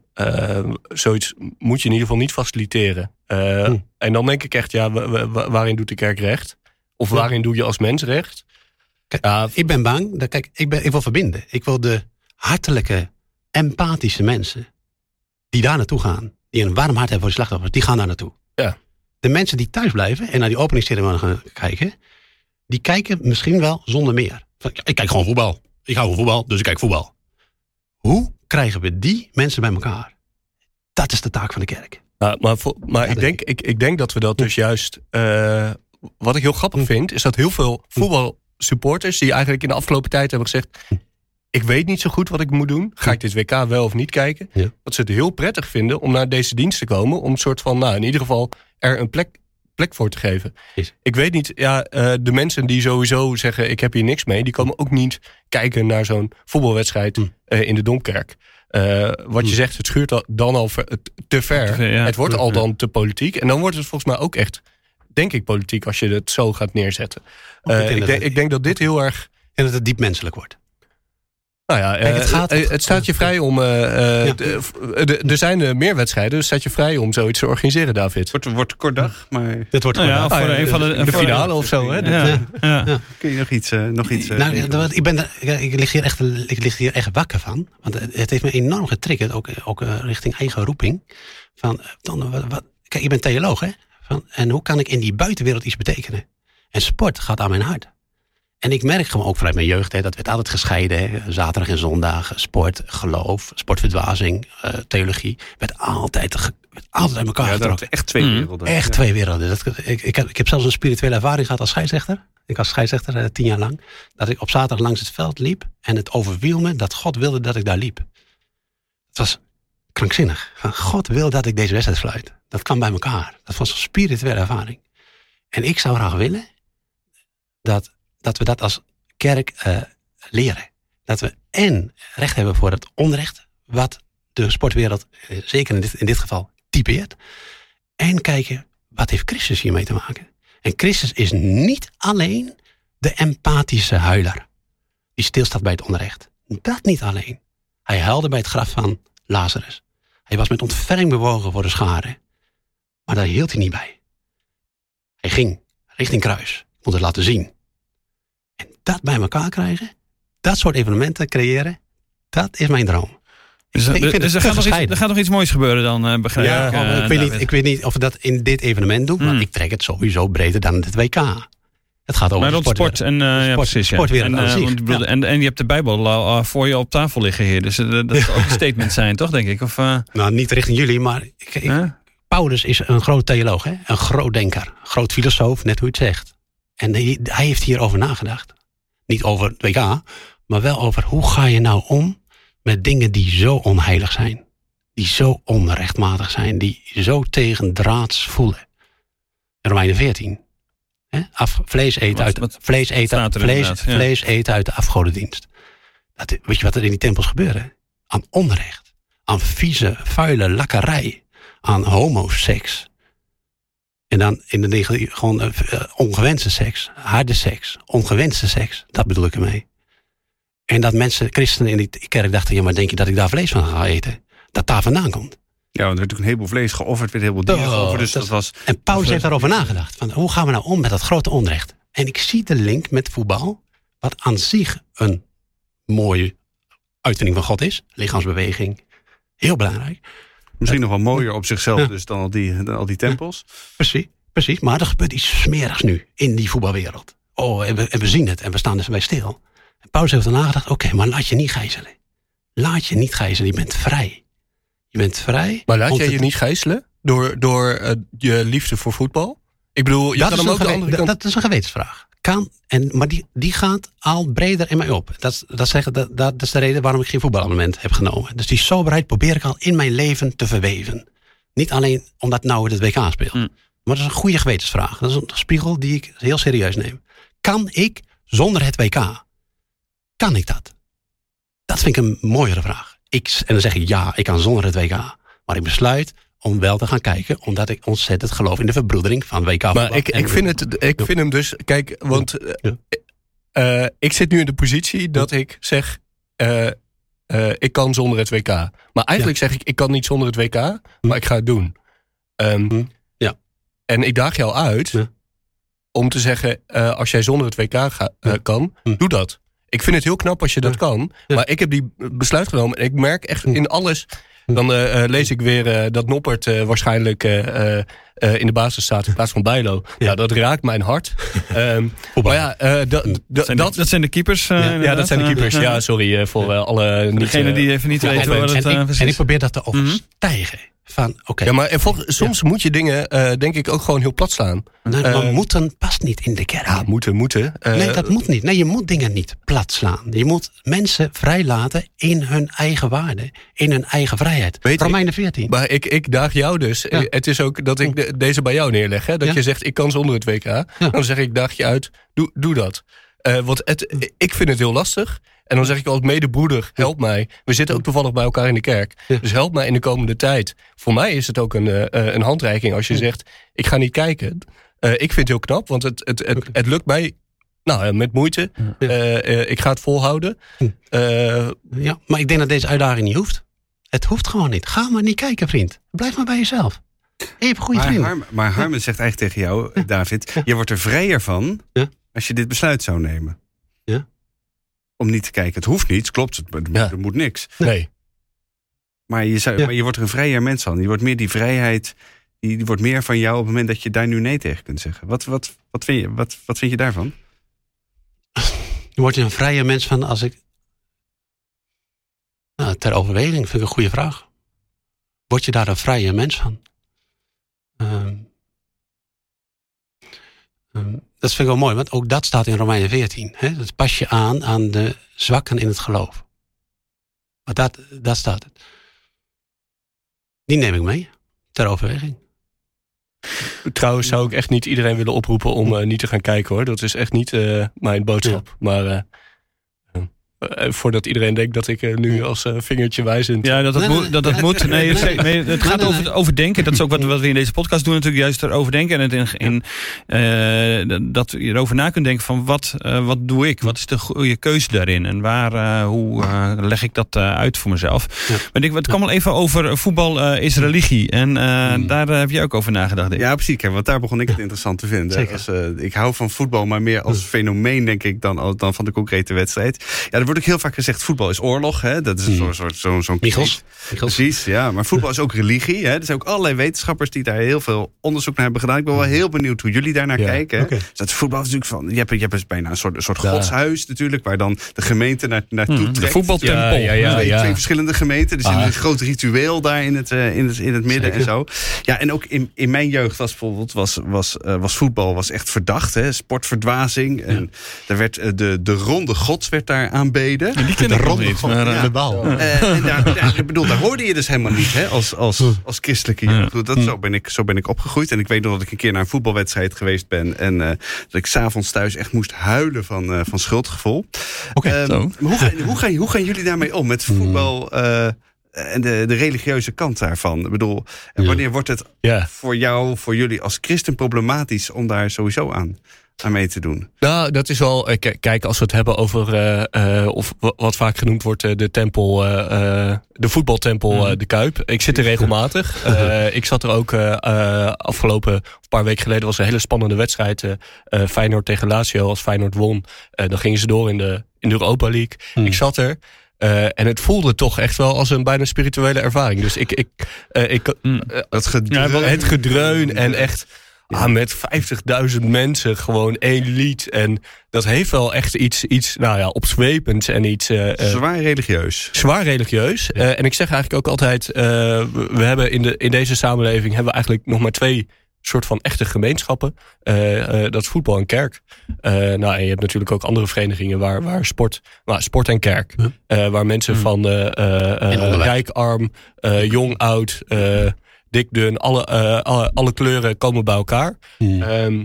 zoiets moet je in ieder geval niet faciliteren. Eh, Hm. En dan denk ik echt, ja, wa- wa- wa- waarin doet de kerk recht? Of Ja. waarin doe je als mens recht? Kijk, Ja, ik ben bang. Dat, kijk, ik, ben, ik wil verbinden. Ik wil de hartelijke, empathische mensen die daar naartoe gaan, die een warm hart hebben voor de slachtoffers, die gaan daar naartoe. Ja. De mensen die thuis blijven en naar die openingsceremonie gaan kijken, die kijken misschien wel zonder meer. Ik kijk gewoon voetbal. Ik hou van voetbal, dus ik kijk voetbal. Hoe krijgen we die mensen bij elkaar? Dat is de taak van de kerk. Ja, maar maar ik, denk ik, ik denk dat we dat dus juist. eh, wat ik heel grappig vind, is dat heel veel voetbalsupporters. die eigenlijk in de afgelopen tijd hebben gezegd. Ik weet niet zo goed wat ik moet doen. Ga ik dit WK wel of niet kijken? Ja. Dat ze het heel prettig vinden om naar deze dienst te komen. Om een soort van, nou in ieder geval er een plek, plek voor te geven. Is. Ik weet niet, ja, eh, de mensen die sowieso zeggen ik heb hier niks mee. Die komen ook niet kijken naar zo'n voetbalwedstrijd Hm. eh, in de Domkerk. Eh, wat je Hm. zegt, het schuurt dan al ver- te ver. Te ver, ja. Het wordt al dan te politiek. En dan wordt het volgens mij ook echt, denk ik, politiek als je het zo gaat neerzetten. ik denk ik denk dat dit heel erg. En dat het diep menselijk wordt. Nou ja, Kijk, het eh, gaat- eh, het staat je vrij om. eh, Ja. er zijn eh, meer wedstrijden, dus het staat je vrij om zoiets te organiseren, David. wordt, wordt een kort dag, maar Dit wordt Nou ja, gewoon- voor Ah, een van de, finale of zo, hè? Ja, ja. kun je nog iets... eh, nog iets eh, Nou, ik, ben, ik, lig hier echt, ik lig hier echt wakker van. Want het heeft me enorm getriggerd, ook, ook richting eigen roeping. Van, dan, wat, wat- kijk, ik ben theoloog, hè? Van, en hoe kan ik in die buitenwereld iets betekenen? En sport gaat aan mijn hart. En ik merk gewoon ook vanuit mijn jeugd, hè, dat werd altijd gescheiden. Hè, zaterdag en zondag, sport, geloof, sportverdwazing, eh, theologie. Werd altijd, werd altijd uit elkaar ja, dat getrokken. echt twee Mm. werelden. Echt Ja. twee werelden. Dat, ik, ik, heb, ik heb zelfs een spirituele ervaring gehad als scheidsrechter. Ik was scheidsrechter eh, tien jaar lang. Dat ik op zaterdag langs het veld liep. En het overviel me dat God wilde dat ik daar liep. Het was krankzinnig. God wil dat ik deze wedstrijd fluit. Dat kwam bij elkaar. Dat was een spirituele ervaring. En ik zou graag willen dat, dat we dat als kerk eh, leren. Dat we en recht hebben voor het onrecht. Wat de sportwereld, eh, zeker in dit, geval, typeert. En kijken, wat heeft Christus hiermee te maken? En Christus is niet alleen de empathische huiler. Die stilstaat bij het onrecht. Dat niet alleen. Hij huilde bij het graf van Lazarus. Hij was met ontferming bewogen voor de schade. Maar daar hield hij niet bij. Hij ging richting kruis. Ik moet het laten zien. Dat bij elkaar krijgen, dat soort evenementen creëren, dat is mijn droom. Dus, Ik vind het dus er, gaat nog iets, gescheiden. er gaat nog iets moois gebeuren dan, eh, begrijp Ja, ik. Eh, ik, weet niet, ik weet niet of we dat in dit evenement doen, maar Hmm. ik trek het sowieso breder dan het WK. Het gaat over Maar sport en, eh, ja, precies, ja. en, eh, ja. en, en je hebt de Bijbel al eh, voor je op tafel liggen hier. Dus eh, dat zou ook een statement zijn, toch, denk ik? Of, eh, Nou, niet richting jullie, maar ik? Paulus is een groot theoloog, hè? een groot denker, groot filosoof, net hoe je het zegt. En hij, hij heeft hierover nagedacht. Niet over het WK, maar wel over hoe ga je nou om met dingen die zo onheilig zijn. Die zo onrechtmatig zijn, die zo tegendraads voelen. Romeinen 14. Hè? Af, vlees eten uit, wat vlees eten, vlees, ja. vlees eten uit de afgodendienst. Dat, weet je wat er in die tempels gebeurde? Aan onrecht. Aan vieze, vuile lakkerij. Aan homoseks. En dan in de negen, gewoon eh, eh, ongewenste seks. Harde seks. Ongewenste seks. Dat bedoel ik ermee. En dat mensen, christenen in die kerk dachten... ja, maar denk je dat ik daar vlees van ga eten? Dat daar vandaan komt. Ja, want er werd natuurlijk een heleboel vlees geofferd, werd een heleboel dieren Oh, geofferd. Dus dat- dat was... En Paulus heeft daarover nagedacht. Van, hoe gaan we nou om met dat grote onrecht? En ik zie de link met voetbal, wat aan zich een mooie uitvinding van God is. Lichaamsbeweging, heel belangrijk. Misschien nog wel mooier op zichzelf Ja. dus dan al die, dan al die tempels. Precies, precies. Maar er gebeurt iets smerigs nu in die voetbalwereld. Oh, en we, en we zien het en we staan er bij stil. En Paulus heeft erna gedacht, oké, maar laat je niet gijzelen. Laat je niet gijzelen, je bent vrij. Je bent vrij. Maar laat jij je niet gijzelen door, door eh, je liefde voor voetbal? Ik bedoel, je dat kan is, hem een ook de gewe- andere kant... dat is een gewetensvraag. Kan, en, maar die, die gaat al breder in mij op. Dat, is- dat, zeggen, dat, dat is de reden waarom ik geen voetbalabonnement heb genomen. Dus die soberheid probeer ik al in mijn leven te verweven. Niet alleen omdat nou het WK speelt. Mm. Maar dat is een goede gewetensvraag. Dat is een spiegel die ik heel serieus neem. Kan ik zonder het WK? Kan ik dat? Dat vind ik een mooiere vraag. Ik, en dan zeg ik ja, ik kan zonder het WK. Maar ik besluit om wel te gaan kijken, omdat ik ontzettend geloof in de verbroedering van WK. Maar ik, ik, vind het, ik vind hem dus... Kijk, want eh, Ja. eh, ik zit nu in de positie dat ik zeg... eh, ik kan zonder het WK. Maar eigenlijk zeg ik, ik kan niet zonder het WK, maar ik ga het doen. Ehm, Hm. Ja. En ik daag jou uit Ja. om te zeggen, als jij zonder het WK ga, kan, Hm. doe dat. Ik vind het heel knap als je dat kan. Maar ik heb die besluit genomen. En ik merk echt Hm. in alles... Dan eh, eh, lees ik weer eh, dat Noppert waarschijnlijk in de basis staat in plaats van Bijlo. Ja, dat raakt mijn hart. Ehm, maar ja, da- da- Dat zijn, dat, de, dat zijn de keepers. Ja, dat zijn de keepers. Ja, sorry voor alle. Degene die even niet weten en, en het ik, en precies ik probeer dat te overstijgen. Van, oké, Ja, maar en soms moet je dingen, eh, denk ik, ook gewoon heel plat slaan. nou, eh, maar moeten past niet in de kern. Ja, moeten, moeten. Eh, nee, dat moet niet. Nee, je moet dingen niet plat slaan. Je moet mensen vrijlaten in hun eigen waarde, in hun eigen vrijheid. Weet Romeinen 14. Maar ik, ik daag jou dus. Ja. Het is ook dat ik de- deze bij jou neerleg. Hè? Dat Ja. je zegt, ik kan zonder het WK. Dan zeg ik, daag je uit, doe, doe dat. Eh, want het, ik vind het heel lastig. En dan zeg ik als medebroeder, help mij. We zitten ook toevallig bij elkaar in de kerk. Ja. Dus help mij in de komende tijd. Voor mij is het ook een, eh, eh, een handreiking als je zegt, ik ga niet kijken. Eh, ik vind het heel knap, want het, het, het, het lukt mij nou, met moeite. Eh, eh, ik ga het volhouden. Ja, maar ik denk dat deze uitdaging niet hoeft. Het hoeft gewoon niet. Ga maar niet kijken, vriend. Blijf maar bij jezelf. Je hebt goede Maar, vrienden. Harm, maar Harmen zegt eigenlijk tegen jou, David, je wordt er vrijer van Ja. Als je dit besluit zou nemen. Ja. Om niet te kijken. Het hoeft niet, klopt, het, er, Ja. er moet niks. nee. Maar je, zou, Ja. maar je wordt er een vrijer mens van. Je wordt meer die vrijheid, die, die wordt meer van jou op het moment dat je daar nu nee tegen kunt zeggen. Wat, wat, wat, vind, je, wat, wat vind je daarvan? Word je een vrije mens van als ik. Nou, ter overweging vind ik een goede vraag. Word je daar een vrije mens van? Ehm, ehm, dat vind ik wel mooi, want ook dat staat in Romeinen 14. Hè? Dat pas je aan aan de zwakken in het geloof. Maar dat, dat staat het. Die neem ik mee, ter overweging. Trouwens zou ik echt niet iedereen willen oproepen om eh, niet te gaan kijken hoor. Dat is echt niet eh, mijn boodschap. Maar eh, voordat iedereen denkt dat ik eh, nu als eh, vingertje wijzend... Ja, dat dat, Nee, moet, nee, dat, dat nee. moet. Nee, het, Nee. nee, het gaat nee, over nee. overdenken. Dat is ook wat, wat we in deze podcast doen natuurlijk. Juist erover denken. En het in, in, eh, dat je erover na kunt denken van wat, eh, wat doe ik? Wat is de goede keuze daarin? En waar, eh, hoe eh, leg ik dat eh, uit voor mezelf? Ja. Maar ik, het kwam al even over eh, voetbal eh, is religie. En eh, Hmm. daar eh, heb je ook over nagedacht. denk ik. Ja, precies. Kijk, want daar begon ik het interessant te vinden. Zeker. Als, eh, ik hou van voetbal, maar meer als fenomeen, denk ik, dan, dan van de concrete wedstrijd. Ja, er wordt ook heel vaak gezegd: voetbal is oorlog. Hè? Dat is een Hmm. soort, soort zo'n Michels. Michels. Precies, ja. Maar voetbal is ook religie. Hè? Er zijn ook allerlei wetenschappers die daar heel veel onderzoek naar hebben gedaan. Ik ben wel heel benieuwd hoe jullie daarnaar Ja, kijken. hè. Dus dat voetbal is natuurlijk van. Je hebt, je hebt dus bijna een soort, een soort Ja. godshuis natuurlijk, waar dan de gemeente naar, naartoe Hmm, de trekt. voetbaltempel. Ja, ja, ja. twee, verschillende gemeenten. Dus in Ah. een groot ritueel daar in het, eh, in het, in het midden Zeker. en zo. Ja, en ook in, in mijn jeugd was bijvoorbeeld was, was, eh, was voetbal was echt verdacht. Hè? Sportverdwazing. En daar werd, eh, de, de ronde gods werd daar aanbeden. Die ken ik nog niet. Maar, eh, Ja. De bal. Eh, en daar, daar- ik bedoel, daar hoorde je dus helemaal niet hè, als, als, als christelijke Ja. jeugd. Dat, zo, ben ik, zo ben ik opgegroeid. En ik weet nog dat ik een keer naar een voetbalwedstrijd geweest ben. En eh, dat ik s'avonds thuis echt moest huilen van, eh, van schuldgevoel. Oké, Ehm, hoe, gaan, hoe, gaan, hoe gaan jullie daarmee om? Met voetbal eh, en de, de religieuze kant daarvan. Ik bedoel, en Ja. wanneer wordt het Ja. voor jou, voor jullie als christen problematisch om daar sowieso aan, aan mee te doen? Nou, dat is wel. eh, Kijk, als we het hebben over. eh, eh, of wa- wat vaak genoemd wordt, de tempel. eh, eh, de voetbaltempel, eh, de Kuip. Ik zit er regelmatig. Eh, ik zat er ook afgelopen. Een paar weken geleden was een hele spannende wedstrijd. Feyenoord tegen Lazio. Als Feyenoord won, eh, dan gingen ze door in de, in de Europa League. Hmm. Ik zat er. eh, en het voelde toch echt wel als een bijna spirituele ervaring. Dus ik. ik, eh, ik Mm. Dat gedreun. ja, het gedreun en echt ah, met 50.000 mensen gewoon één lied. En dat heeft wel echt iets, iets nou ja, opzwepends en iets eh, eh, Zwaar religieus. zwaar religieus. Eh, en ik zeg eigenlijk ook altijd, we, hebben in, de, in deze samenleving hebben we eigenlijk nog maar twee soort van echte gemeenschappen. Dat is voetbal en kerk. Nou, en je hebt natuurlijk ook andere verenigingen waar, waar sport, nou, sport en kerk. Waar mensen Hmm. van rijk, arm, jong, oud, dik, dun, alle, eh, alle, alle kleuren komen bij elkaar. Ehm,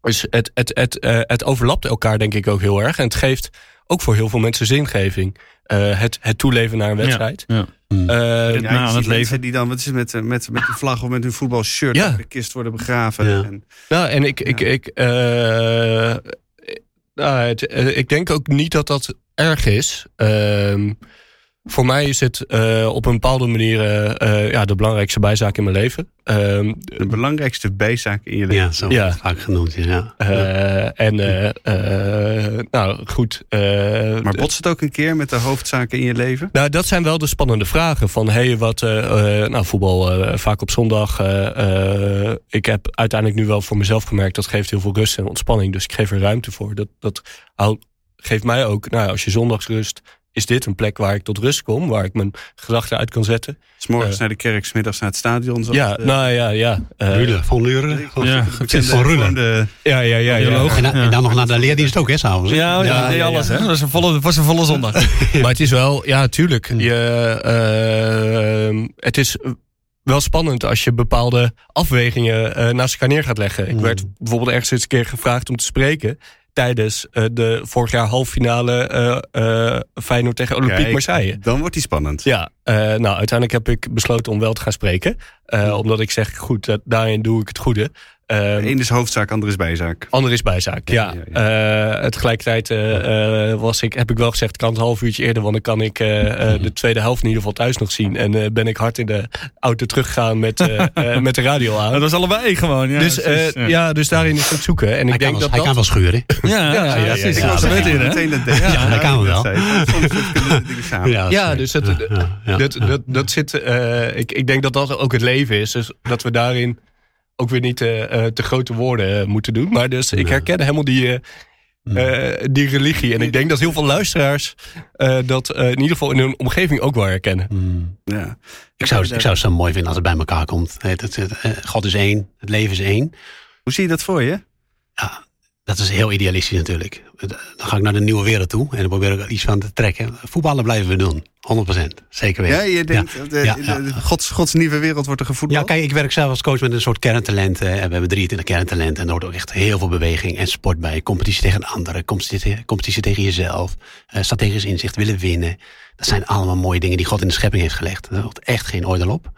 dus het, het, het, eh, het overlapt elkaar denk ik ook heel erg. En het geeft ook voor heel veel mensen zingeving. Eh, het, het toeleven naar een wedstrijd. Ja. Hmm. Eh, Ja, zie het leven. die dan, wat is het, met, met, met de vlag of met hun voetbalshirt Ja. op de kist worden begraven. Ja. En, Nou, en ik, ik, Ja. ik, eh, nou, het, ik denk ook niet dat dat erg is. Ehm, voor mij is het eh, op een bepaalde manier eh, eh, ja, de belangrijkste bijzaak in mijn leven. Ehm, de belangrijkste bijzaak in je leven. ja, zo Ja. wordt het vaak genoemd. Ja. eh, en nou goed. eh, Maar botst het ook een keer met de hoofdzaken in je leven? Nou, dat zijn wel de spannende vragen. Van hey, wat. nou, voetbal eh, vaak op zondag. eh, eh, ik heb uiteindelijk nu wel voor mezelf gemerkt. dat geeft heel veel rust en ontspanning. Dus ik geef er ruimte voor. Dat, dat houdt- geeft mij ook. Nou, ja, als je zondags rust. Is dit een plek waar ik tot rust kom. Waar ik mijn gedachten uit kan zetten. S morgens Eh. naar de kerk, 's middags naar het stadion. zoals ja, de- nou ja, ja. eh, Rulen, van Luren. Ja, van ja, ja, ja. ja. En, dan- en dan nog naar de leerdienst ook, hè, s'avonds. hè? Ja, ja, Ja, alles, ja. hè? Dat was een volle, was een volle zondag. Maar het is wel, ja, tuurlijk. Je, eh, het is wel spannend als je bepaalde afwegingen eh, naast elkaar neer gaat leggen. Ik Mm. werd bijvoorbeeld ergens eens een keer gevraagd om te spreken tijdens eh, de vorig jaar halffinale eh Feyenoord tegen Olympique Kijk, Marseille. Dan wordt die spannend. Ja, nou uiteindelijk heb ik besloten om wel te gaan spreken. Eh, Omdat ik zeg, goed, daarin doe ik het goede. Eh, Eén is hoofdzaak, ander is bijzaak. Ander is bijzaak, ja. Ja, Eh, tegelijkertijd eh, eh, was ik, heb ik wel gezegd, ik kan het een half uurtje eerder, want dan kan ik eh, eh, de tweede helft in ieder geval thuis nog zien. En eh, ben ik hard in de auto teruggegaan met, met de radio aan. Dat was allebei gewoon. Ja, dus, eh, ja. dus daarin is het zoeken. En Hij, ik kan denk wel, dat hij kan dat... wel schuren. Ja, ja, ja, ja, precies. ja, Ja, ja. zo weet je, hè? Ja, dat kan wel. Ja, dus het, ja, ja, ja, dat, ja. dat, dat zit. eh, ik, ik denk dat dat ook het leven is. Dus dat we daarin ook weer niet eh, eh, te grote woorden eh, moeten doen. Maar dus ik herken helemaal die, eh, eh, die religie. En ik denk dat heel veel luisteraars eh, dat eh, in ieder geval in hun omgeving ook wel herkennen. Hmm. Ja. Ik, zou, ik zou het zo mooi vinden als het bij elkaar komt. Het, het, het, eh, God is één, het leven is één. Hoe zie je dat voor je? Ja, dat is heel idealistisch natuurlijk. Dan ga ik naar de nieuwe wereld toe en dan probeer ik er iets van te trekken. Voetballen blijven we doen, 100%. Zeker weten. Ja, je denkt, Ja, de- ja, ja. Gods, Gods nieuwe wereld wordt er Ja, gevoetbald? kijk, ik werk zelf als coach met een soort kerntalenten. En we hebben 23 kerntalenten. En er hoort ook echt heel veel beweging en sport bij. Competitie tegen anderen, competitie, competitie tegen jezelf. eh, strategisch inzicht, willen winnen. Dat zijn allemaal mooie dingen die God in de schepping heeft gelegd. Daar hoort echt geen oordeel op.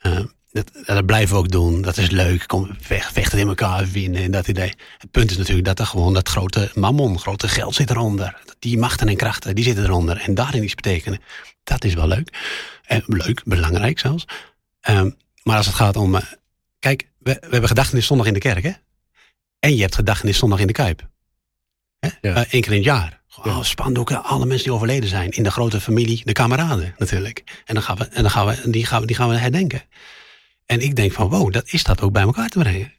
Eh, dat, dat blijven we ook doen. Dat is leuk. Kom, vecht, vechten in elkaar, winnen en dat idee. Het punt is natuurlijk dat er gewoon dat grote mammon, grote geld zit eronder. Die machten en krachten, die zitten eronder. En daarin iets betekenen. Dat is wel leuk. En leuk, belangrijk zelfs. Ehm, maar als het gaat om. eh, kijk, we, we hebben gedachtenis zondag in de kerk, hè? En je hebt gedachtenis zondag in de Kuip. Hè? Ja. Eh, Eén keer in het jaar. Oh, spandoeken, alle mensen die overleden zijn. In de grote familie, de kameraden natuurlijk. En dan gaan we, en dan gaan we, die, gaan we, die gaan we herdenken. En ik denk van, wow, dat is dat ook bij elkaar te brengen.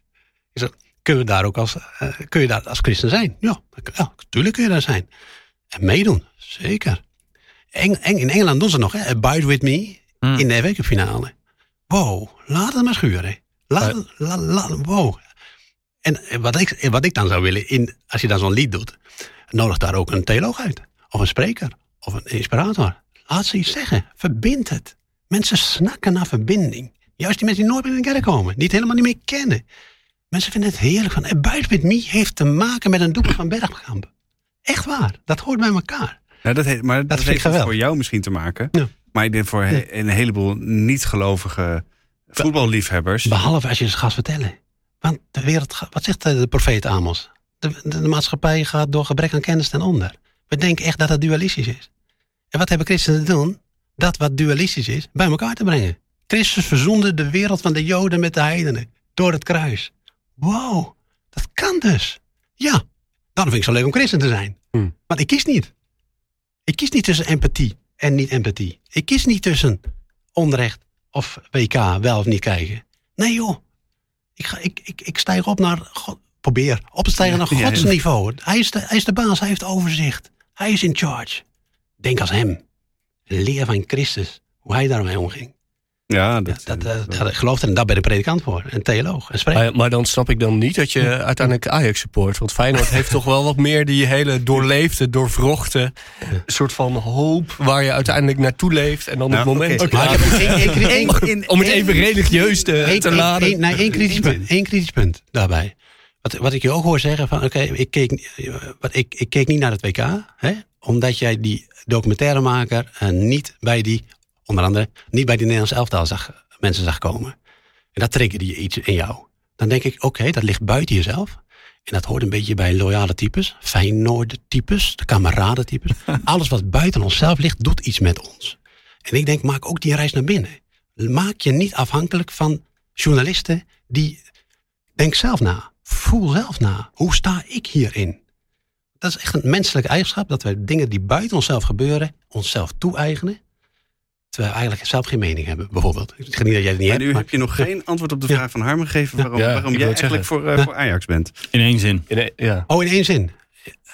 Is dat, kun, je daar ook als, eh, kun je daar als christen zijn? Ja, ja, natuurlijk kun je daar zijn. En meedoen, zeker. Eng, Eng- in Engeland doen ze nog, hè? Abide with me Hmm. in de FA Cup finale. Wow, laat het maar schuren. Laat, Ja. het- la, la- wow. En eh, wat ik, eh, wat ik dan zou willen, in, als je dan zo'n lied doet, nodig daar ook een theoloog uit. Of een spreker. Of een inspirator. Laat ze iets zeggen. Verbind het. Mensen snakken naar verbinding. Juist die mensen die nooit meer in de kerk komen. Die het helemaal niet meer kennen. Mensen vinden het heerlijk van. En Buiten met me heeft te maken met een doel van Bergkamp. Echt waar. Dat hoort bij elkaar. Ja, dat heeft, maar dat, heeft voor jou misschien te maken. Ja. Maar ik denk voor een heleboel niet-gelovige voetballiefhebbers. Behalve als je ze gaat vertellen. Want de wereld, wat zegt de profeet Amos? De, de, de maatschappij gaat door gebrek aan kennis ten onder. We denken echt dat het dualistisch is. En wat hebben christenen te doen? Dat wat dualistisch is, bij elkaar te brengen. Christus verzoende de wereld van de Joden met de heidenen. Door het kruis. Wow, dat kan dus. Ja, daarom vind ik het zo leuk om christen te zijn. Hmm. Want ik kies niet. Ik kies niet tussen empathie en niet empathie. Ik kies niet tussen onrecht of WK wel of niet kijken. Nee joh. Ik, ga, ik, ik, ik stijg op naar, God, probeer op te stijgen naar. Gods niveau. Hij is, de, hij is de baas, hij heeft overzicht. Hij is in charge. Denk als hem. Leer van Christus, hoe hij daarmee omging. Ja, Ja, dat, dat, eh, dat, ik geloof er en daar ben ik predikant voor. En theoloog en spreker. Maar, maar dan snap ik dan niet dat je uiteindelijk Ajax support. Want Feyenoord heeft toch wel wat meer die hele doorleefde, doorvrochte soort van hoop waar je uiteindelijk naartoe leeft. En dan Nou, het moment. oké. Maar ik heb één- één- één- één- om het even religieus te, Eén- laden. één- nee, één kritisch punt. Één kritisch punt daarbij. Wat, wat ik je ook hoor zeggen van, oké, ik, keek, wat ik, ik keek niet naar het WK, hè, omdat jij die documentairemaker uh, niet bij die, onder andere, niet bij die Nederlandse elftal zag, mensen zag komen. En dat triggerde je iets in jou. Dan denk ik, oké, dat ligt buiten jezelf. En dat hoort een beetje bij loyale types, Feyenoord types, de kameraden types. Alles wat buiten onszelf ligt, doet iets met ons. En ik denk, maak ook die reis naar binnen. Maak je niet afhankelijk van journalisten die. Denk zelf na. Voel zelf na. Hoe sta ik hierin? Dat is echt een menselijke eigenschap dat we dingen die buiten onszelf gebeuren, onszelf toe-eigenen. Terwijl we eigenlijk zelf geen mening hebben, bijvoorbeeld. Ik zeg niet dat jij het niet Maar hebt. nu maar- heb je nog geen antwoord op de Ja. vraag van Harmen gegeven waarom, Ja, waarom jij eigenlijk voor, eh, Ja. voor Ajax bent. In één zin. In- ja. Oh, in één zin.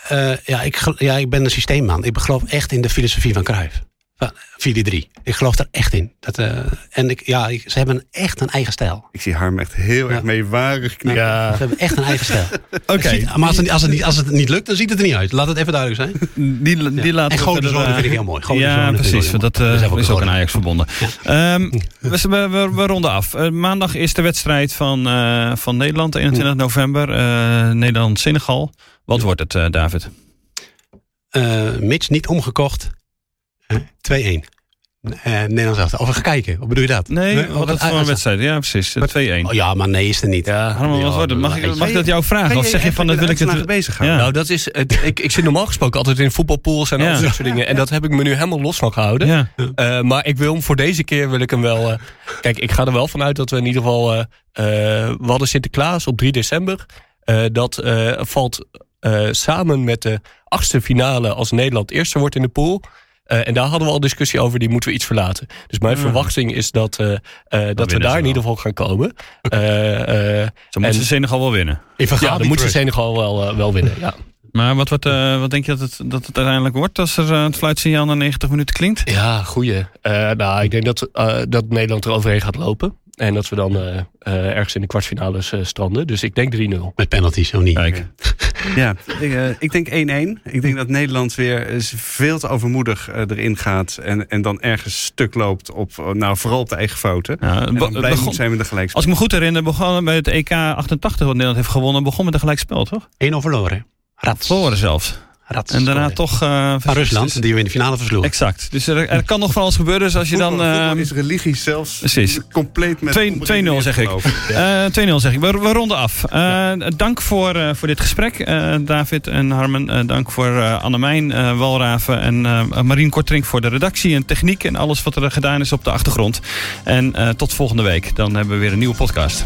Eh, ja, ik, ja, ik ben een systeemman. Ik geloof echt in de filosofie van Cruijff. Van 4-3. Ik geloof er echt in. Dat, eh, en ik, ja, ik- ze hebben echt een eigen stijl. Ik zie Harm echt heel Ja. erg meewarig knikken. Ja. Ze hebben echt een eigen stijl. Oké, Maar als het, als, het niet, als het niet lukt, dan ziet het er niet uit. Laat het even duidelijk zijn. die, die Ja. laten en Goden Zonen eh, vind ik heel mooi. Goden ja, precies. Dat eh, zijn is ook Goden. aan Ajax verbonden. Ehm, we, we, we, we ronden af. Eh, maandag is de wedstrijd van, eh, van Nederland, 21 november. eh, Nederland-Senegal. Wat wordt het, eh, David? Eh, Mitch niet omgekocht. Eh, 2-1. Eh Nederlands elftal. Of we gaan kijken. Wat bedoel je dat? Nee, wat is ah, voor een ah, wedstrijd? Ja, precies. Wat- 2-1. Oh, ja, maar nee is er niet. Ja. Harman, wat wordt het? Mag ik, mag ik dat jou vragen? Of zeg je van, dat wil ik het... bezig gaan? Ja. Nou, dat is, het, ik, ik zit normaal gesproken altijd in voetbalpools en Ja. al dat soort dingen. En dat heb ik me nu helemaal los van gehouden. Ja. Eh, maar ik wil hem voor deze keer wil ik hem wel. eh, kijk, ik ga er wel vanuit dat we in ieder geval. eh, eh, we hadden Sinterklaas op 3 december. Eh, dat eh, valt eh, samen met de achtste finale als Nederland eerste wordt in de pool. Eh, en daar hadden we al discussie over, die moeten we iets verlaten. Dus mijn Mhm. verwachting is dat, eh, eh, dat we ze daar in ieder geval gaan komen. Eh, eh, Zo moeten En- Senegal wel winnen. In ja, dan moet je Senegal wel, wel winnen. Ja. Maar wat, wordt, eh, wat denk je dat het, dat het uiteindelijk wordt als er eh, het fluitsignaal na 90 minuten klinkt? Ja, goeie. Eh, nou, ik denk dat, eh, dat Nederland er overheen gaat lopen. En dat we dan eh, eh, ergens in de kwartfinales eh, stranden. Dus ik denk 3-0. Met penalties, of niet? Kijk. Ja, ik, eh, ik denk 1-1. Ik denk dat Nederland weer veel te overmoedig eh, erin gaat. En, en dan ergens stuk loopt op, nou vooral op de eigen fouten. Ja, En dan begon- zijn met de gelijkspel. als ik me goed herinner, begon bij het EK 88, wat Nederland heeft gewonnen, begon met een gelijkspel, toch? 1-0 verloren. Rats. Verloren zelfs. Rats. En daarna toch... eh, Van Rusland, die we in de finale versloegen. Exact. Dus er, er kan nog van alles gebeuren. Dus als je dan... Voetbal- voetbal eh, is religie zelfs precies. compleet met... 2 2-0 zeg ik. Eh 2-0 zeg ik. We, we ronden af. Eh, Dank voor, eh, voor dit gesprek, eh, David en Harmen. Eh, dank voor eh Annemijn, eh Walraven en eh Marien Kortrink voor de redactie en techniek en alles wat er gedaan is op de achtergrond. En eh, tot volgende week. Dan hebben we weer een nieuwe podcast.